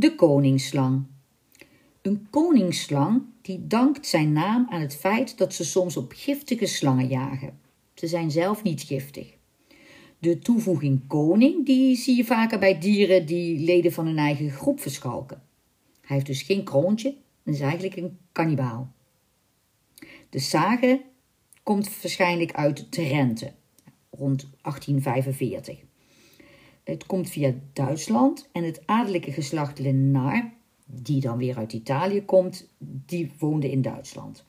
De koningsslang. Een koningsslang die dankt zijn naam aan het feit dat ze soms op giftige slangen jagen. Ze zijn zelf niet giftig. De toevoeging koning die zie je vaker bij dieren die leden van hun eigen groep verschalken. Hij heeft dus geen kroontje en is eigenlijk een kannibaal. De sage komt waarschijnlijk uit Drenthe, rond 1845. Het komt via Duitsland en het adellijke geslacht Lenar, die dan weer uit Italië komt, die woonde in Duitsland.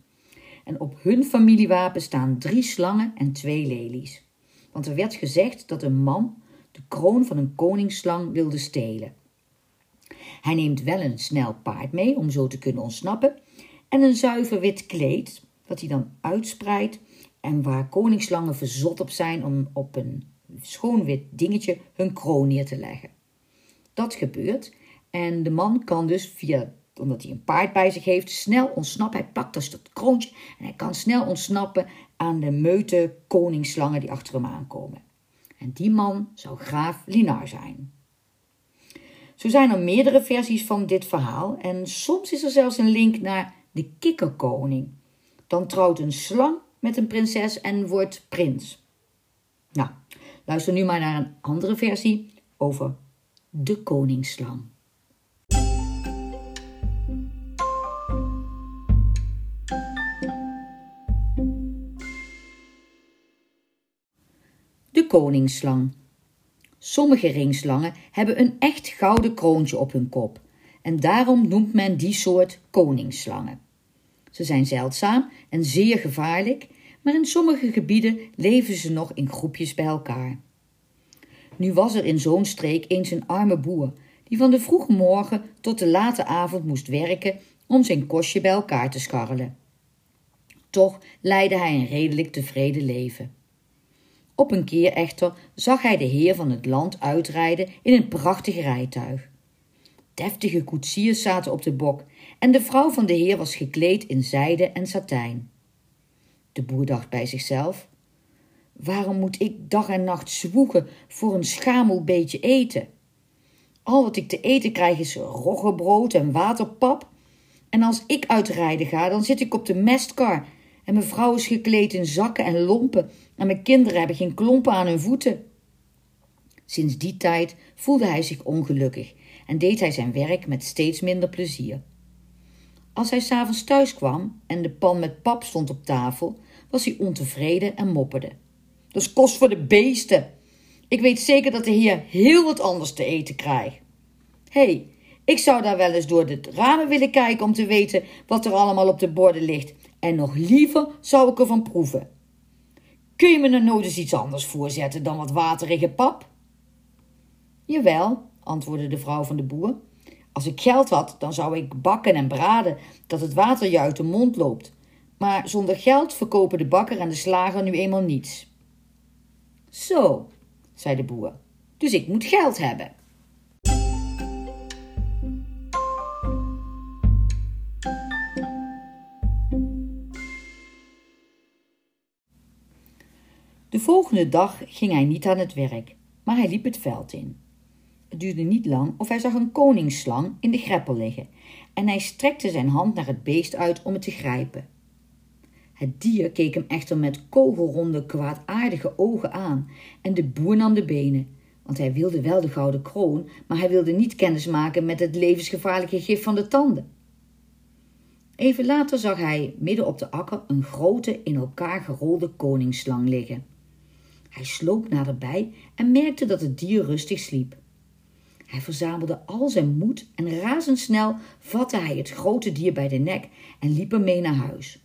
En op hun familiewapen staan drie slangen en twee lelies. Want er werd gezegd dat een man de kroon van een koningsslang wilde stelen. Hij neemt wel een snel paard mee om zo te kunnen ontsnappen en een zuiver wit kleed dat hij dan uitspreidt en waar koningsslangen verzot op zijn om op een schoon wit dingetje hun kroon neer te leggen. Dat gebeurt en de man kan dus via, omdat hij een paard bij zich heeft, snel ontsnappen. Hij pakt dus dat kroontje en hij kan snel ontsnappen aan de meute koningsslangen die achter hem aankomen. En die man zou graaf Linar zijn. Zo zijn er meerdere versies van dit verhaal en soms is er zelfs een link naar de kikkerkoning. Dan trouwt een slang met een prinses en wordt prins. Luister nu maar naar een andere versie over de koningsslang. De koningsslang. Sommige ringslangen hebben een echt gouden kroontje op hun kop en daarom noemt men die soort koningsslangen. Ze zijn zeldzaam en zeer gevaarlijk, maar in sommige gebieden leven ze nog in groepjes bij elkaar. Nu was er in zo'n streek eens een arme boer die van de vroege morgen tot de late avond moest werken om zijn kostje bij elkaar te scharrelen. Toch leidde hij een redelijk tevreden leven. Op een keer echter zag hij de heer van het land uitrijden in een prachtig rijtuig. Deftige koetsiers zaten op de bok en de vrouw van de heer was gekleed in zijde en satijn. De boer dacht bij zichzelf: Waarom moet ik dag en nacht zwoegen voor een schamel beetje eten? Al wat ik te eten krijg is roggebrood en waterpap. En als ik uitrijden ga, dan zit ik op de mestkar en mijn vrouw is gekleed in zakken en lompen en mijn kinderen hebben geen klompen aan hun voeten. Sinds die tijd voelde hij zich ongelukkig en deed hij zijn werk met steeds minder plezier. Als hij s'avonds thuis kwam en de pan met pap stond op tafel, was hij ontevreden en mopperde. Dat is kost voor de beesten. Ik weet zeker dat de heer heel wat anders te eten krijgt. Hé, hey, ik zou daar wel eens door de ramen willen kijken om te weten wat er allemaal op de borden ligt. En nog liever zou ik ervan proeven. Kun je me nou nooit eens iets anders voorzetten dan wat waterige pap? Jawel, antwoordde de vrouw van de boer. Als ik geld had, dan zou ik bakken en braden, dat het water je uit de mond loopt. Maar zonder geld verkopen de bakker en de slager nu eenmaal niets. Zo, zei de boer, dus ik moet geld hebben. De volgende dag ging hij niet aan het werk, maar hij liep het veld in. Duurde niet lang of hij zag een koningsslang in de greppel liggen en hij strekte zijn hand naar het beest uit om het te grijpen. Het dier keek hem echter met kogelronde, kwaadaardige ogen aan en de boer nam de benen, want hij wilde wel de gouden kroon, maar hij wilde niet kennis maken met het levensgevaarlijke gif van de tanden. Even later zag hij midden op de akker een grote, in elkaar gerolde koningsslang liggen. Hij sloop naderbij en merkte dat het dier rustig sliep. Hij verzamelde al zijn moed en razendsnel vatte hij het grote dier bij de nek en liep ermee naar huis.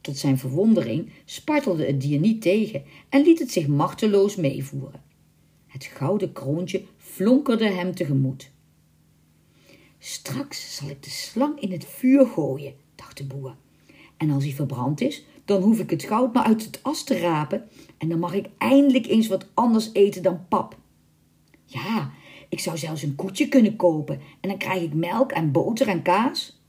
Tot zijn verwondering spartelde het dier niet tegen en liet het zich machteloos meevoeren. Het gouden kroontje flonkerde hem tegemoet. Straks zal ik de slang in het vuur gooien, dacht de boer. En als hij verbrand is, dan hoef ik het goud maar uit het as te rapen en dan mag ik eindelijk eens wat anders eten dan pap. Ja, ik zou zelfs een koetje kunnen kopen en dan krijg ik melk en boter en kaas.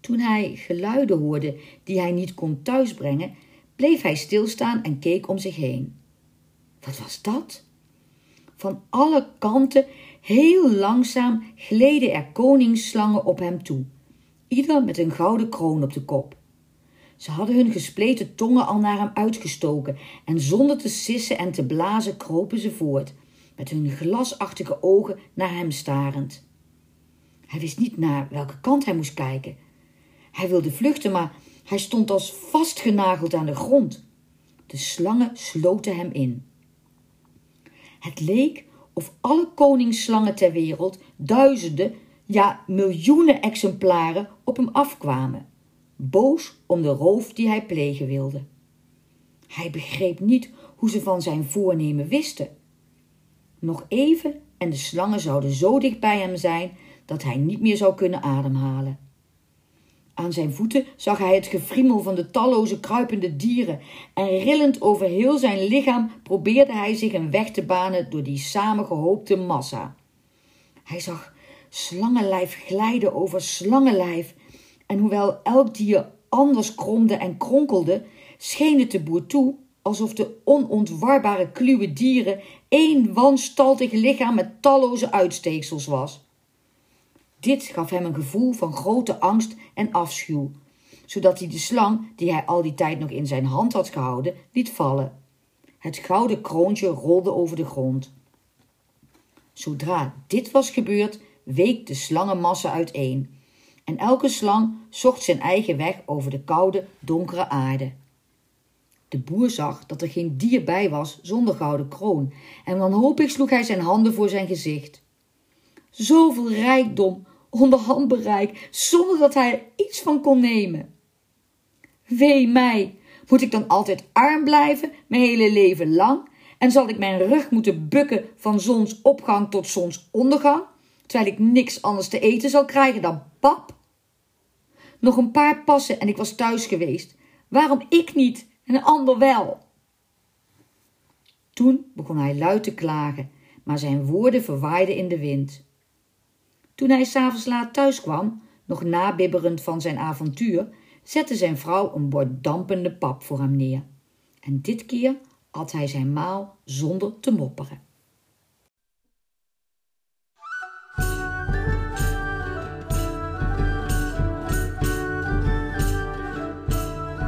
Toen hij geluiden hoorde die hij niet kon thuisbrengen, bleef hij stilstaan en keek om zich heen. Wat was dat? Van alle kanten, heel langzaam, gleden er koningsslangen op hem toe, ieder met een gouden kroon op de kop. Ze hadden hun gespleten tongen al naar hem uitgestoken en zonder te sissen en te blazen kropen ze voort, met hun glasachtige ogen naar hem starend. Hij wist niet naar welke kant hij moest kijken. Hij wilde vluchten, maar hij stond als vastgenageld aan de grond. De slangen sloten hem in. Het leek of alle koningsslangen ter wereld, duizenden, ja miljoenen exemplaren op hem afkwamen, boos om de roof die hij plegen wilde. Hij begreep niet hoe ze van zijn voornemen wisten. Nog even en de slangen zouden zo dicht bij hem zijn dat hij niet meer zou kunnen ademhalen. Aan zijn voeten zag hij het gefriemel van de talloze kruipende dieren en rillend over heel zijn lichaam probeerde hij zich een weg te banen door die samengehoopte massa. Hij zag slangenlijf glijden over slangenlijf en hoewel elk dier anders kromde en kronkelde, scheen het de boer toe alsof de onontwarbare kluwe dieren één wanstaltig lichaam met talloze uitsteeksels was. Dit gaf hem een gevoel van grote angst en afschuw, zodat hij de slang, die hij al die tijd nog in zijn hand had gehouden, liet vallen. Het gouden kroontje rolde over de grond. Zodra dit was gebeurd, week de slangenmassa uiteen, en elke slang zocht zijn eigen weg over de koude, donkere aarde. De boer zag dat er geen dier bij was zonder gouden kroon, en wanhopig sloeg hij zijn handen voor zijn gezicht. Zoveel rijkdom onder handbereik, zonder dat hij er iets van kon nemen. Wee mij, moet ik dan altijd arm blijven, mijn hele leven lang? En zal ik mijn rug moeten bukken van zonsopgang tot zonsondergang, terwijl ik niks anders te eten zal krijgen dan pap? Nog een paar passen en ik was thuis geweest. Waarom ik niet en een ander wel? Toen begon hij luid te klagen, maar zijn woorden verwaaiden in de wind. Toen hij s'avonds laat thuis kwam, nog nabibberend van zijn avontuur, zette zijn vrouw een bord dampende pap voor hem neer. En dit keer at hij zijn maal zonder te mopperen.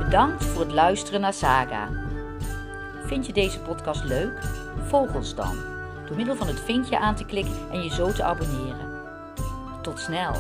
Bedankt voor het luisteren naar Saga. Vind je deze podcast leuk? Volg ons dan door middel van het vinkje aan te klikken en je zo te abonneren. Tot snel!